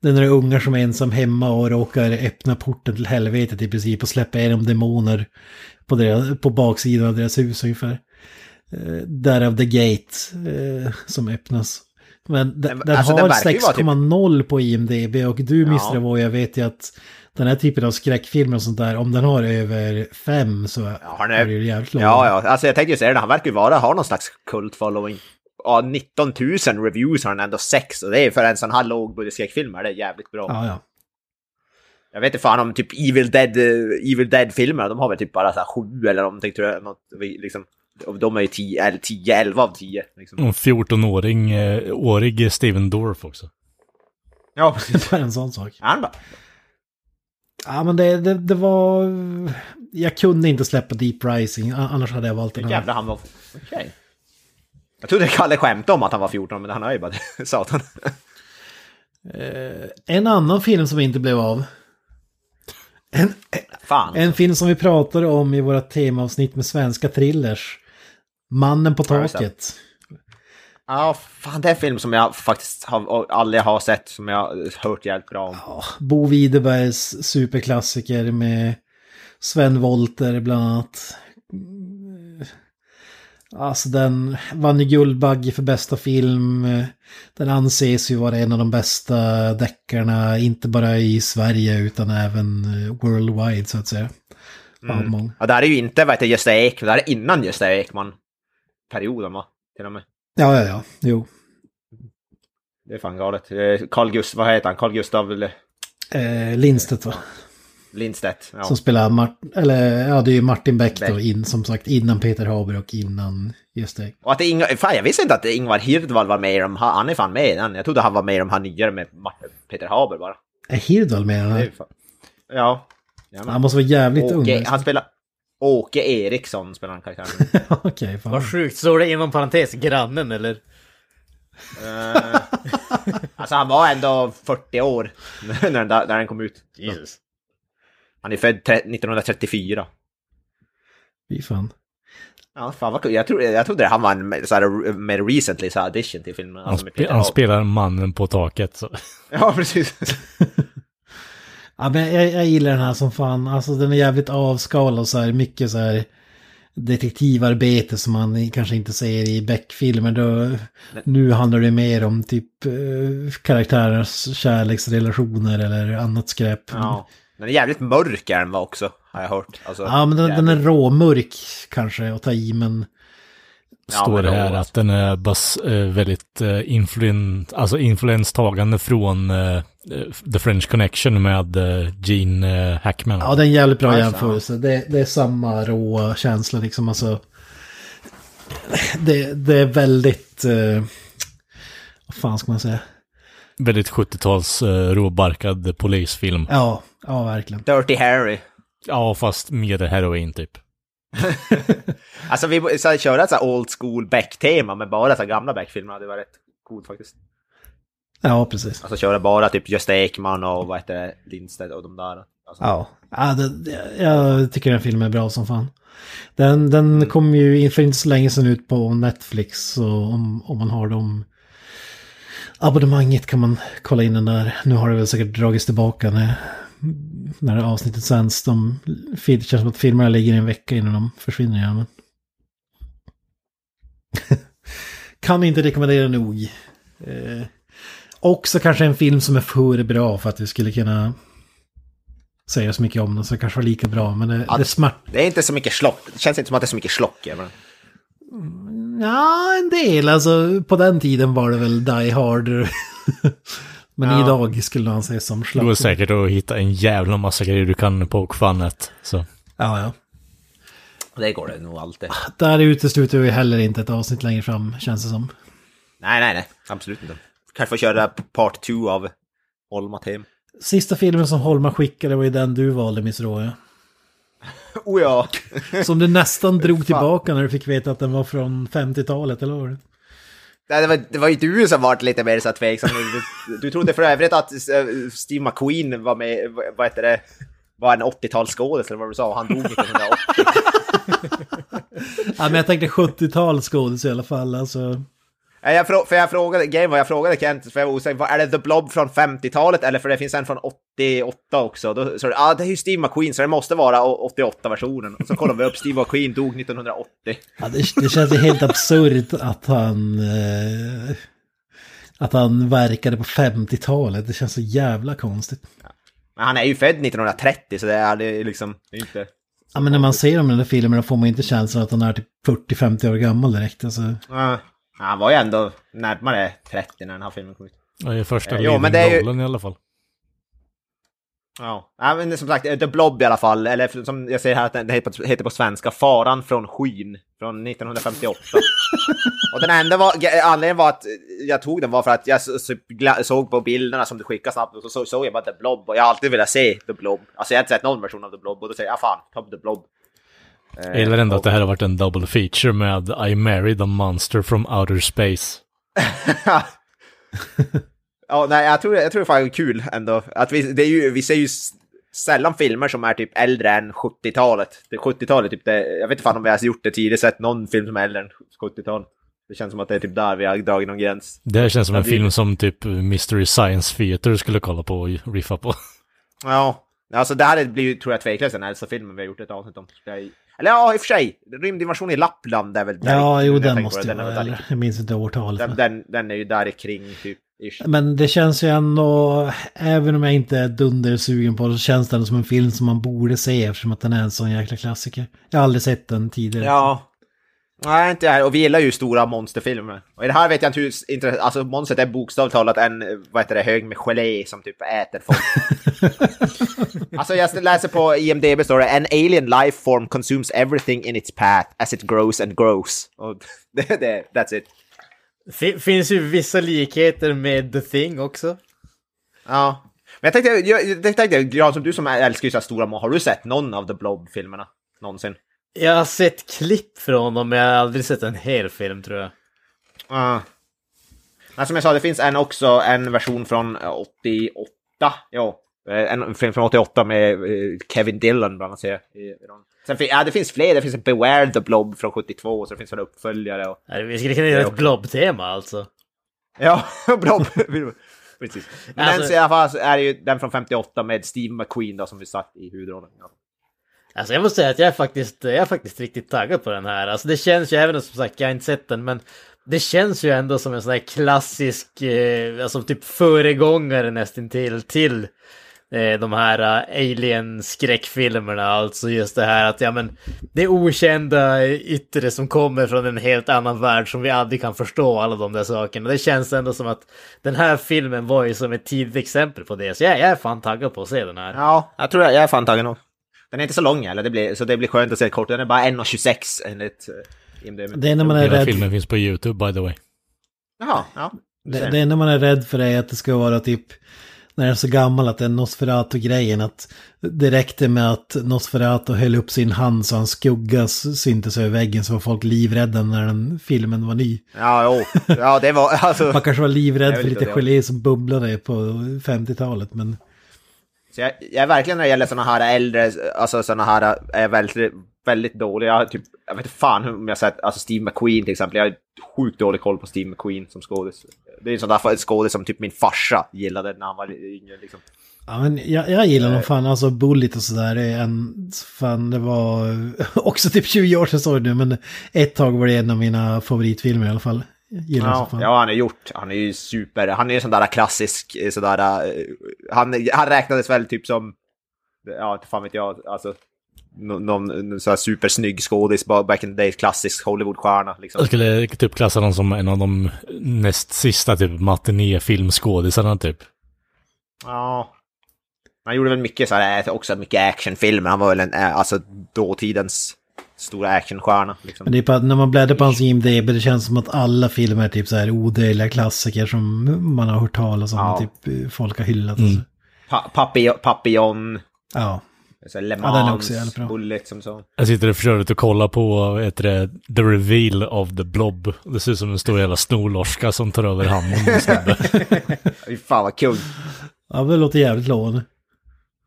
det är några ungar som är ensam hemma och råkar öppna porten till helvetet i princip och släppa igenom demoner på, deras, på baksidan av deras hus ungefär. Eh, därav The Gate eh, som öppnas. Men den, den alltså, har verkar ju vara typ- 6,0 på IMDB och du Ja. Mr. Voi, jag vet ju att den här typen av skräckfilmer och sånt där, om den har över fem så har den är det ju jävligt långt. Ja, ja, alltså jag tänkte ju säga det, han verkar ju vara, ha någon slags kult-following. Ja, 19 000 reviews har han ändå sex och det är för en sån här lågbudgetskräckfilm är det jävligt bra. Ja, ja. Jag vet inte fan om typ Evil Dead, eh, Evil Dead-filmerna, de har väl typ bara så här sju eller någonting tror jag. Något, liksom, de är ju 10, eller 10, 11 av 10. Liksom. Och en 14-åring, eh, årig Steven Dorff också. Ja, precis. Bara en sån sak. Han bara, Ja, men det, det, det var... Jag kunde inte släppa Deep Rising, annars hade jag valt den här. jävlar han var... Okej. Jag trodde Kalle skämtade om att han var 14, men han är ju bara satan. En annan film som inte blev av. En, Fan. en film som vi pratade om i våra temaavsnitt med svenska thrillers. Mannen på taket. Ja, fan det är en film som jag faktiskt har, aldrig har sett, som jag hört jävligt bra om. Ja, Bo Widerbergs superklassiker med Sven Wollter bland annat. Alltså den vann ju Guldbagge för bästa film. Den anses ju vara en av de bästa deckarna, inte bara i Sverige utan även worldwide så att säga. Många. Ja, det här är ju inte, Gösta Ekman, det här är innan Gösta Ekman-perioden va? Till och med. Ja, ja, ja, jo. Det är fan galet. Eh, Carl Gustav, vad heter han? Carl Gustav eller Eh, Lindstedt va? Lindstedt? Ja. Som spelar Martin, eller ja det är ju Martin Beck, då, in, som sagt innan Peter Haber och innan just det. Och att det Ingvar, fan jag visste inte att Ingvar Hirdwall var med i de här, han är fan med i den. Jag trodde han var med i de här nyare med Martin, Peter Haber bara. Är Hirdwall med i den här? Ja. Jajamän. Han måste vara jävligt ung. Åke, liksom. han spelar... Åke Eriksson spelar han karaktären. Okej, fan. Vad sjukt, står det inom parentes grannen eller? Eh, alltså han var ändå 40 år när den, där, när den kom ut. Jesus. Han är född tre- 1934. Fy fan. Ja, fan vad kul. Jag, trodde, jag trodde han var en så här, mer recently så här, addition till filmen. Han, Alltså med spe, han spelar mannen på taket. Så. Ja, precis. Ja, men jag, jag gillar den här som fan. Alltså den är jävligt avskalad och så här mycket så här detektivarbete som man kanske inte ser i Beck-filmer. Nu handlar det mer om typ eh, karaktärers kärleksrelationer eller annat skräp. Ja. Den är jävligt mörk är den också, har jag hört. Alltså, Ja, men den, den är råmörk kanske att ta i, men Ja, Står det här alltså. att den är bas, eh, väldigt eh, influen, alltså influenstagande från eh, The French Connection med eh, Gene eh, Hackman. ja, det är en jävligt bra jämförelse. Det, det är samma råa känsla liksom. Alltså, det, det är väldigt... Eh, vad fan ska man säga? Väldigt 70-tals uh, råbarkad polisfilm. Ja, ja verkligen. Dirty Harry. Ja, fast mer heroin typ. Alltså vi så här, köra ett så här old school Beck-tema med bara så här gamla Beck-filmer hade varit rätt coolt faktiskt. Ja, precis. Alltså köra bara typ Gösta Ekman och vad heter det, Lindstedt och de där. Alltså, Ja, ja det, jag tycker den filmen är bra som fan. Den, den kom ju för inte så länge sedan ut på Netflix, så om, om man har dem abonnemanget kan man kolla in den där. Nu har det väl säkert dragits tillbaka när, när avsnittet sänds. De, det känns som att filmerna ligger i en vecka innan de försvinner igen. Men... kan inte rekommendera nog. Eh, också kanske en film som är för bra för att vi skulle kunna säga så mycket om den, så det kanske var lika bra. Men det, Ja. det smart... Det är inte så mycket slock. Det känns inte som att det är så mycket slock. Jag menar. Ja, en del. Alltså på den tiden var det väl Die Hard. Men Ja. idag skulle man säga som Det går säkert att hitta en jävla massa grejer du kan på Okfanet. Så. Ja, ja. Det går det nog alltid. Där utesluter vi heller inte ett avsnitt längre fram, känns det som. Nej, nej, nej. Absolut inte. Kanske får köra part 2 av Holma Tem. Sista filmen som Holma skickade var ju den du valde, Miss Roja. Oh ja! Som du nästan drog tillbaka när du fick veta att den var från 50-talet, eller vad? Nej, det, var, det var ju du som var lite mer så tveksam. Du, du trodde för övrigt att eh, Steve McQueen var med, vad heter det, var en 80-talsskådis eller vad du sa, han dog 1980. Ja, men jag tänkte 70-tal skådis i alla fall, alltså. Jag, frå- för jag frågade, grejen var jag frågade Kent, för jag var osäker, är det The Blob från 50-talet eller för det finns en från 88 också? Då sa du, ah, det är ju Steve McQueen så det måste vara 88-versionen. Och så kollade vi upp, Steve McQueen dog 1980. Ja, det, det känns ju helt absurt att han... Eh, att han verkade på 50-talet. Det känns så jävla konstigt. Men han är ju född 1930 så det är det är liksom, det är inte... Ja, men när man ser dem i den där filmen då får man inte känslan att han är typ 40-50 år gammal direkt. Alltså, Ja, han var ju ändå närmare 30 när den här filmen kom ut. Det är första Eh, jo, men det är ju- i alla fall. Ja, men som sagt, The Blob i alla fall, eller som jag säger här att den heter på, svenska, Faran från skyn från 1958. och den enda var, ge- anledningen var att jag tog den var för att jag så, så, såg på bilderna som du skickade snabbt och så så- såg jag bara The Blob och jag har alltid velat se The Blob. Alltså jag har inte sett någon version av The Blob och då säger jag, ja fan, ta The Blob. Eh, Jag gillar ändå och- att det här har varit en double feature med I married a monster from outer space. ja, nej, jag tror, jag tror det fan är kul ändå. Att vi, det är ju, vi ser ju sällan filmer som är typ äldre än 70-talet. Det 70-talet, typ det, jag vet inte fan om vi har gjort det tidigare, sett någon film som är äldre än 70-tal. Det känns som att det är typ där vi har dragit någon gräns. Det här känns som en det- film som typ Mystery Science Theater skulle kolla på och riffa på. Ja, alltså det här blir ju, tror jag, tveklöst den äldsta filmen vi har gjort ett avsnitt om. Ska jag- Eller ja, i och för sig. Rymdinvasion i Lappland är väl där ja, jo, den måste på den vara där. Jag minns inte årtalet. Den, den, den är ju där kring typ. Ish. Men det känns ju ändå, även om jag inte är dundersugen på det, så känns det ändå som en film som man borde se eftersom att den är en sån jäkla klassiker. Jag har aldrig sett den tidigare. Ja. Nej, inte jag. Och vi gillar ju stora monsterfilmer. Och i det här vet jag inte hur... Inte, alltså monstret är bokstavligt talat en, vad heter det, hög med gelé som typ äter folk. alltså jag läser på IMDB står det En alien life form consumes everything in its path as it grows and grows. Och det, det, that's it. Fin- finns ju vissa likheter med The Thing också. Ja. Men jag tänkte, jag, jag tänkte, Jan, som du som älskar ju så här stora mon- har du sett någon av The Blob-filmerna? Någonsin? Jag har sett klipp från dem, men jag har aldrig sett en hel film tror jag. Ja. Men som jag sa, det finns en också, en version från eh, 88. Ja, eh, en film från 88 med eh, Kevin Dillon bland annat. Sen ja, det finns fler. Det finns en Beware the Blob från 72, så det finns en uppföljare. Och, Nej, Vi skulle kunna göra ett blob-tema alltså. ja, Blob. Precis. Men Alltså- den i alla fall är det ju den från 58 med Steve McQueen då, som vi satt i huvudrollen. Ja. Alltså jag måste säga att jag är faktiskt, jag är faktiskt riktigt taggad på den här. Alltså det känns ju, även om som sagt jag har inte sett den, men det känns ju ändå som en sån här klassisk, eh, alltså typ föregångare nästintill till eh, de här eh, alien-skräckfilmerna. Alltså just det här att, ja men, det okända yttre som kommer från en helt annan värld som vi aldrig kan förstå, alla de där sakerna. Det känns ändå som att den här filmen var ju som ett tidigt exempel på det. Så jag, jag är fan taggad på att se den här. ja, jag tror jag, jag är fan taggad nog. Den är inte så lång eller det blir, så det blir skönt att se kort. Den är bara 1.26 enligt IMDb. Det enda man är Hela rädd filmen finns på YouTube by the way. Jaha, ja. Det, det enda man är rädd för är att det ska vara typ när den är så gammal att det är Nosferatu-grejen att det räckte med att Nosferatu höll upp sin hand så hans skugga syntes över väggen så var folk livrädda när den filmen var ny. Ja, jo. Ja, det var alltså... Man kanske var livrädd för lite gelé som bubblade på 50-talet men Så jag, jag är verkligen när det gäller sådana här äldre, alltså sådana här, är väldigt, väldigt dålig. Jag typ, jag vet inte fan hur- om jag sett, alltså Steve McQueen till exempel. Jag har sjukt dålig koll på Steve McQueen som skådis. Det är en sån där skådis som typ min farsa gillade när han var yngre liksom. Ja, men jag, jag gillar nog fan, alltså Bullet och sådär. är En, fan, det var också typ 20 år sedan så nu, men ett tag var det en av mina favoritfilmer i alla fall. Gillar Ja, så fan. ja, han är gjort. Han är ju super. Han är ju sån där klassisk, eh, sådär... eh, Han, han räknades väl typ som... Ja, inte fan vet jag. Alltså... nå- Någon, någon sån här supersnygg skådis ba- back in the days, klassisk Hollywoodstjärna liksom. Jag skulle typ klassa honom som en av de näst sista typ matinéfilmskådisarna typ. Ja. Han gjorde väl mycket så här, också mycket actionfilmer. Han var väl en, eh, alltså dåtidens stora actionstjärna. Liksom. Men det är på att när man bläddrar på hans IMDB, det känns som att alla filmer är typ så här odödliga klassiker som man har hört talas om Ja. och typ eh, folk har hyllat. Mm. Pa Papillon, Papillon Ja. så Le Ja, den är Mans, också jävligt bra. Bullet som så. Jag sitter och försöker att kolla på, det, the reveal of the blob. Det ser ut som en stor jävla snorlorska som tar över handen på en snubbe. Fy fan vad kul. ja, det låter jävligt lovande.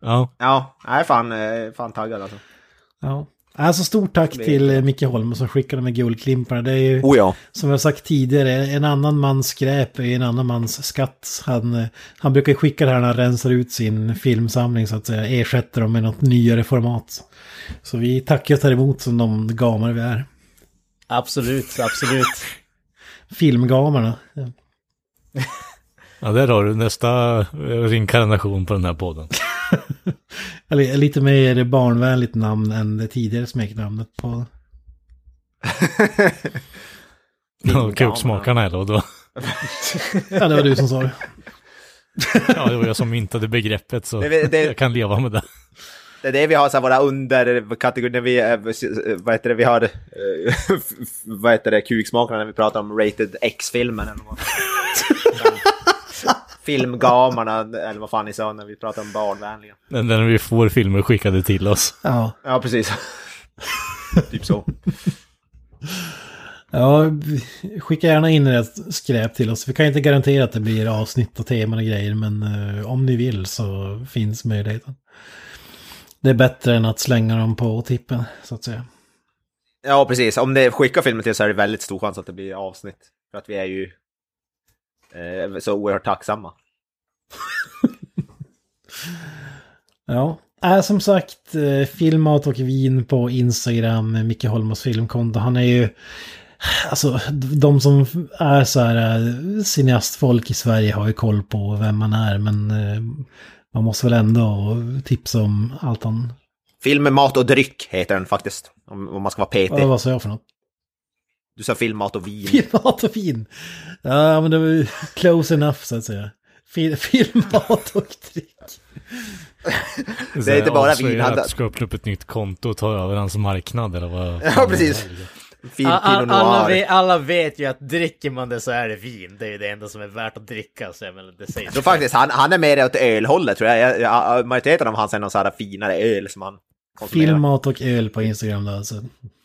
Ja, Ja, jag är fan, eh, fan taggad alltså. Ja. Alltså stort tack till eh, Micke Holm som skickade med guldklimparna. Det är ju... Oh ja. Som jag sagt tidigare, en annan mans skräp är en annan mans skatt. Han, eh, han brukar skicka det här när han rensar ut sin filmsamling så att säga, ersätter dem med något nyare format. Så vi tackar och tar emot som de gamar vi är. Absolut, absolut. Filmgamarna. Ja. där har du nästa eh, reinkarnation på den här podden. Eller lite mer barnvänligt namn än det tidigare smeknamnet på... Ja, Kuksmakarna eller vadå? Ja, det var du som sa det. Ja, det var jag som myntade begreppet så Det- det- jag kan leva med det. Det är det vi har så här, våra underkategorier, när vi, eh, vad heter det, vi har, eh, vad heter det, kuksmakarna när vi pratar om rated X-filmen. Filmgamarna, eller vad fan ni sa när vi pratar om barnvänliga. När när vi får filmer skickade till oss. Ja. Ja, precis. typ så. Ja, skicka gärna in ert skräp till oss. Vi kan inte garantera att det blir avsnitt och teman och grejer, men eh, om ni vill så finns möjligheten. Det är bättre än att slänga dem på tippen, så att säga. Ja, precis. Om det skickar filmen till så är det väldigt stor chans att det blir avsnitt. För att vi är ju eh, så oerhört tacksamma. Ja, äh, som sagt, eh, filmat och vin på Instagram, eh, Micke Holmos filmkonto. Han är ju, alltså de som är så här eh, cineastfolk i Sverige har ju koll på vem man är, men man måste väl ändå tipsa om allt han... Film med mat och dryck heter den faktiskt. Om, om man ska vara petig. Vad, vad sa jag för något? Du sa film, mat och vin. Filmat och vin. Ja, men det var ju close enough så att säga. Fil, filmat och dryck. Det är inte bara vin, han- ska öppna upp ett nytt konto och ta över hans marknad eller vad? Ja, precis. Film, All, Pinot alla, Noir. vet, alla vet ju att dricker man det så är det vin. Det är ju det enda som är värt att dricka. Så jag menar, det säger Så faktiskt, han, han är mer åt ölhållet tror jag. majoriteten av hans är någon sån här finare öl som han konsumerar. Filmat och öl på Instagram då alltså.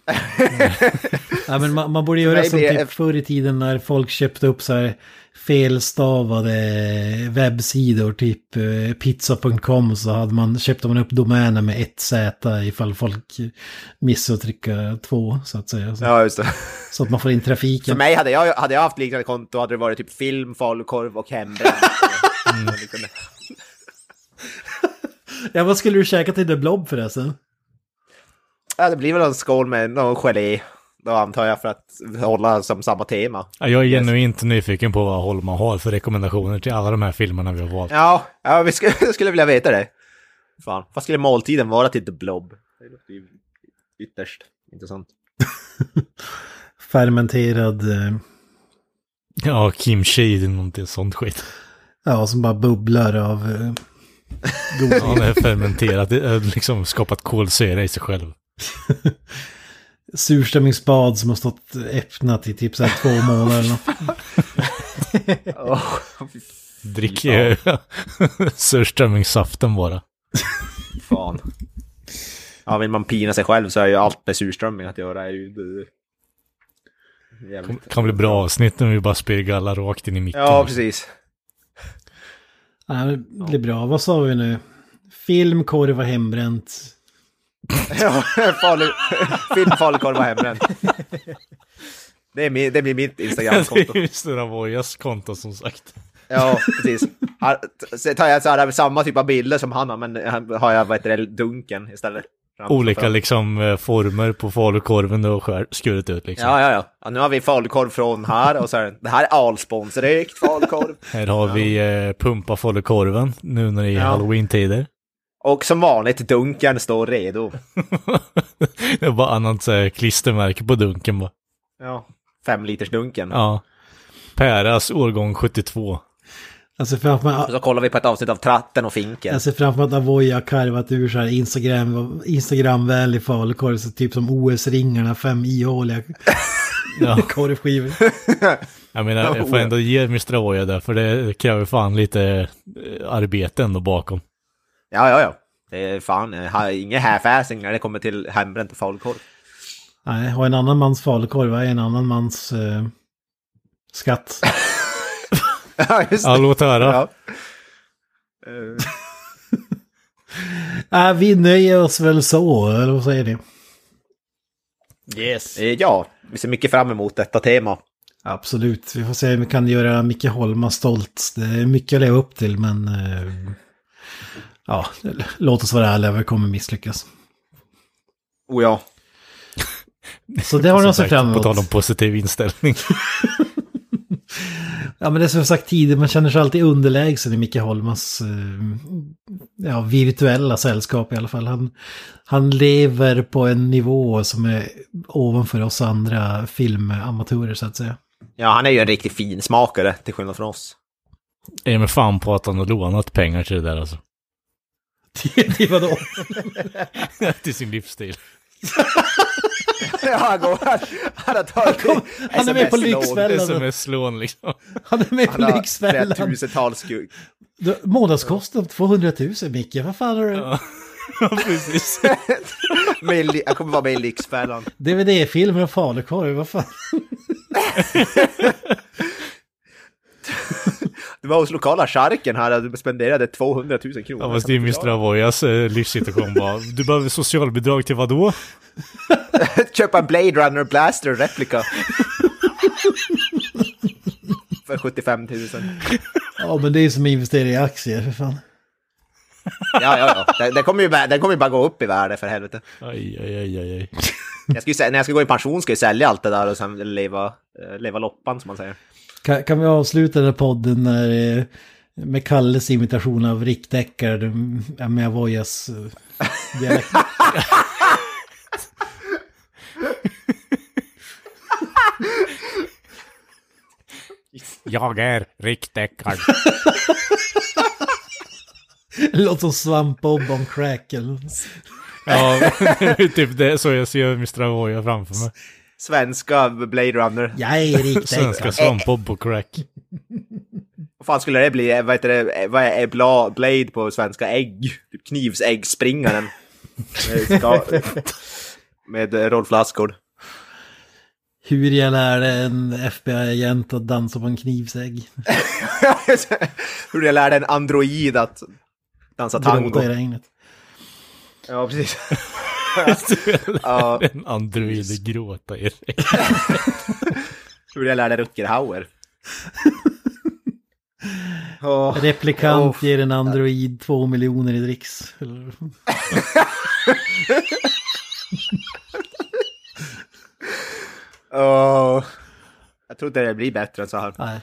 ja, men man, man borde göra som typ förr i tiden när folk köpte upp så här felstavade webbsidor, typ eh, pizza.com så hade man, köpte man upp domäner med ett Z ifall folk missade att trycka två så att säga. Så, Ja, just det. så att man får in För trafiken. mig, hade jag, hade jag haft liknande konto hade det varit typ film, falukorv och hembränt. Mm. Ja, vad skulle du käka till The Blob förresten? Ja, det blir väl en skål med någon gelé. Då antar jag för att hålla som samma tema. Ja, jag är genuint nyfiken på vad Holma har för rekommendationer till alla de här filmerna vi har valt. Ja, ja vi skulle, jag skulle vilja veta det. Fan, vad skulle måltiden vara till The Blob? Det låter ju ytterst intressant. Fermenterad, eh, Ja, kimchi, är någonting sånt skit. ja, som bara bubblar av eh, Ja, det är fermenterat, det är liksom skapat kolsyra i sig själv. surströmmingsbad som har stått öppnat i typ så här två månader. eller något. Drick eh, surströmmingssaften bara. fan. Ja, vill man pina sig själv så är ju allt med surströmming att göra. Är ju... Jävligt. Kan bli bra avsnitt när vi bara spyr galla rakt in i micken. Ja, precis. Nej, det blir bra. Vad sa vi nu? Film, korv och hembränt. Ja, farlig, film, falukorv och hembränt. Det, är min, det blir mitt Det Instagramkonto. är ju Stora Vojas konto som sagt. Ja, precis. Här, så tar jag så här, samma typ av bilder som han har, men här har jag vad heter det, dunken istället. Olika liksom eh, former på falukorven och skär, skurit ut liksom. Ja, ja, ja, ja. Nu har vi falukorv från här och så är det, det här är Alsponsrekt falukorv. Här har vi eh, pumpa falukorven nu när det är Ja. halloween-tider. Och som vanligt, dunken står redo. det är bara annat så här, klistermärke på dunken bara. Ja, fem liters dunken. Ja. Päras årgång 72. Alltså framför mig, Och så kollar vi på ett avsnitt av Tratten och Finken. jag ser framför mig att Avoya har karvat ur så här Instagram, Instagramvänlig falukorv, så typ som OS-ringarna, fem ihåliga Ja. korvskivor. Jag menar, jag får ändå ge Mr. Oja där, för det kräver fan lite eh, arbete ändå bakom. Ja, ja, ja. Det är fan, har inga half-assing när det kommer till hembränt och falukorv. Nej, och en annan mans falukorv är en annan mans eh, skatt. Ja, just Ja, låt höra. Ja. Eh, Nej, vi nöjer oss väl så, eller vad säger ni? Yes. eh, ja, vi ser mycket fram emot detta tema. Absolut, vi får se om vi kan göra Micke Holma stolt. Det är mycket att leva upp till, men... Eh, ja, låt oss vara ärliga, vi kommer misslyckas. Oh ja. Så det har ni att se Som sagt, fram På tal om emot. positiv inställning. Ja, men det är som jag sagt tidigare, man känner sig alltid underlägsen i Micke Holmas eh, ja, virtuella sällskap i alla fall. Han, han lever på en nivå som är ovanför oss andra filmamatörer så att säga. Ja, han är ju en riktig finsmakare till skillnad från oss. Är med fan på att han har lånat pengar till det där alltså. Till vadå? till sin livsstil. ja, han går... Han, han har tagit han är med på. Lyxfällan. Sms-lån liksom. Han är med Han på har Lyxfällan. tusentals sku- Du, Månadskostnad 200 000 Micke, vad fan har du? Ja, ja precis. med Jag kommer vara med i Lyxfällan. DVD-filmer och falukorv, vad fan? Du var hos lokala charken här du spenderade 200 000 kronor. Ja, fast det är Mr. Avoyas eh, livssituation bara. Du behöver socialbidrag till vad då? Köpa en Blade Runner Blaster replika. För 75 000. Ja, men det är som att investera i aktier, för fan. Ja, ja, ja. Den, den kommer ju, bara- den kommer ju bara gå upp i värde för helvete. Aj, aj, aj, aj, aj. Jag ska ju, sä- när jag ska gå i pension ska jag sälja allt det där och sen leva, eh, leva loppan som man säger. Kan, kan vi avsluta den här podden när, eh, med Kalles imitation av Rick Deckard eh, med Avoyas eh, dialekt? Jag är Rick Deckard. Låter som Svamp-Bob on crack eller Ja, typ det så jag ser Mr. Avoya framför mig. Svenska Blade Runner. Jag är Rick Svenska svampbob på crack. Vad fan skulle det bli? Vad heter det? Vad är bla, Blade på svenska? Ägg? Typ knivsäggspringaren. Med Rolf Lassgård. Hur jag lärde en FBI-agent att dansa på en knivsägg. Hur jag lärde en android att dansa tango. Gråta i regnet. Ja, precis. Ja, En android gråta i hur jag lärde Rutger Hauer. Åh, Replikant Uff. ger en android två miljoner i dricks. Åh. Jag tror inte det blir bättre än så här. Nej.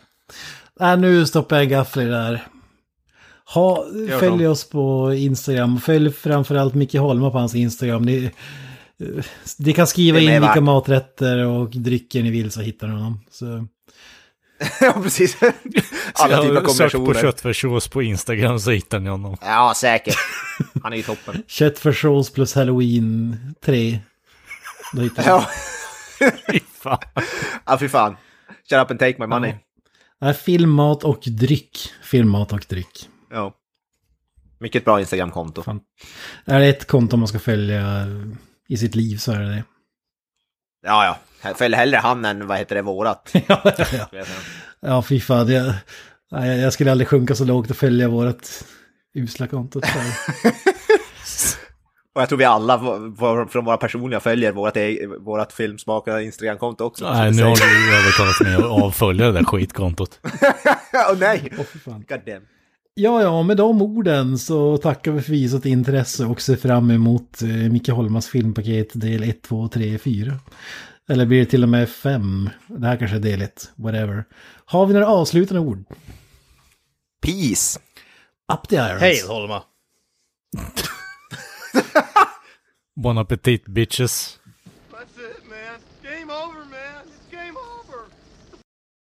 Nej, nu stoppar jag en gaffel i det här. Ha, följ oss på Instagram. Följ framförallt Micke Holma på hans Instagram. Ni, ni kan skriva in vilka maträtter och drycker ni vill så hittar ni honom. Så, ja, precis. Alla typer av Sök på kombinationer. köttfärssås på Instagram så hittar ni honom. Ja, säkert. Han är ju toppen. köttfärssås plus halloween 3. Då hittar Ja, Fy fan. ja fy fan. Shut up and take my money. Nej, filmmat och dryck. Filmmat och dryck. Ja. Mycket bra Instagramkonto. Fan. Är det ett konto man ska följa i sitt liv så är det det. Ja, ja. Följ hellre han än vad heter det, vårat. ja, ja, ja. ja, fy fan. Jag, nej, jag skulle aldrig sjunka så lågt och följa vårt usla konto. Och jag tror vi alla från våra personliga följer vårat, e- vårat filmsmaka Instagramkonto också. Nej, nu har du övertalat mig att avfölja det där skitkontot. Åh nej! Åh, Ja, ja, med de orden så tackar vi för visat intresse och ser fram emot eh, Micke Holmas filmpaket del 1, 2, 3, 4. Eller blir det till och med 5? Det här kanske är del 1, whatever. Har vi några avslutande ord? Peace! Up the irons. Hej Holma! Bon appetit bitches.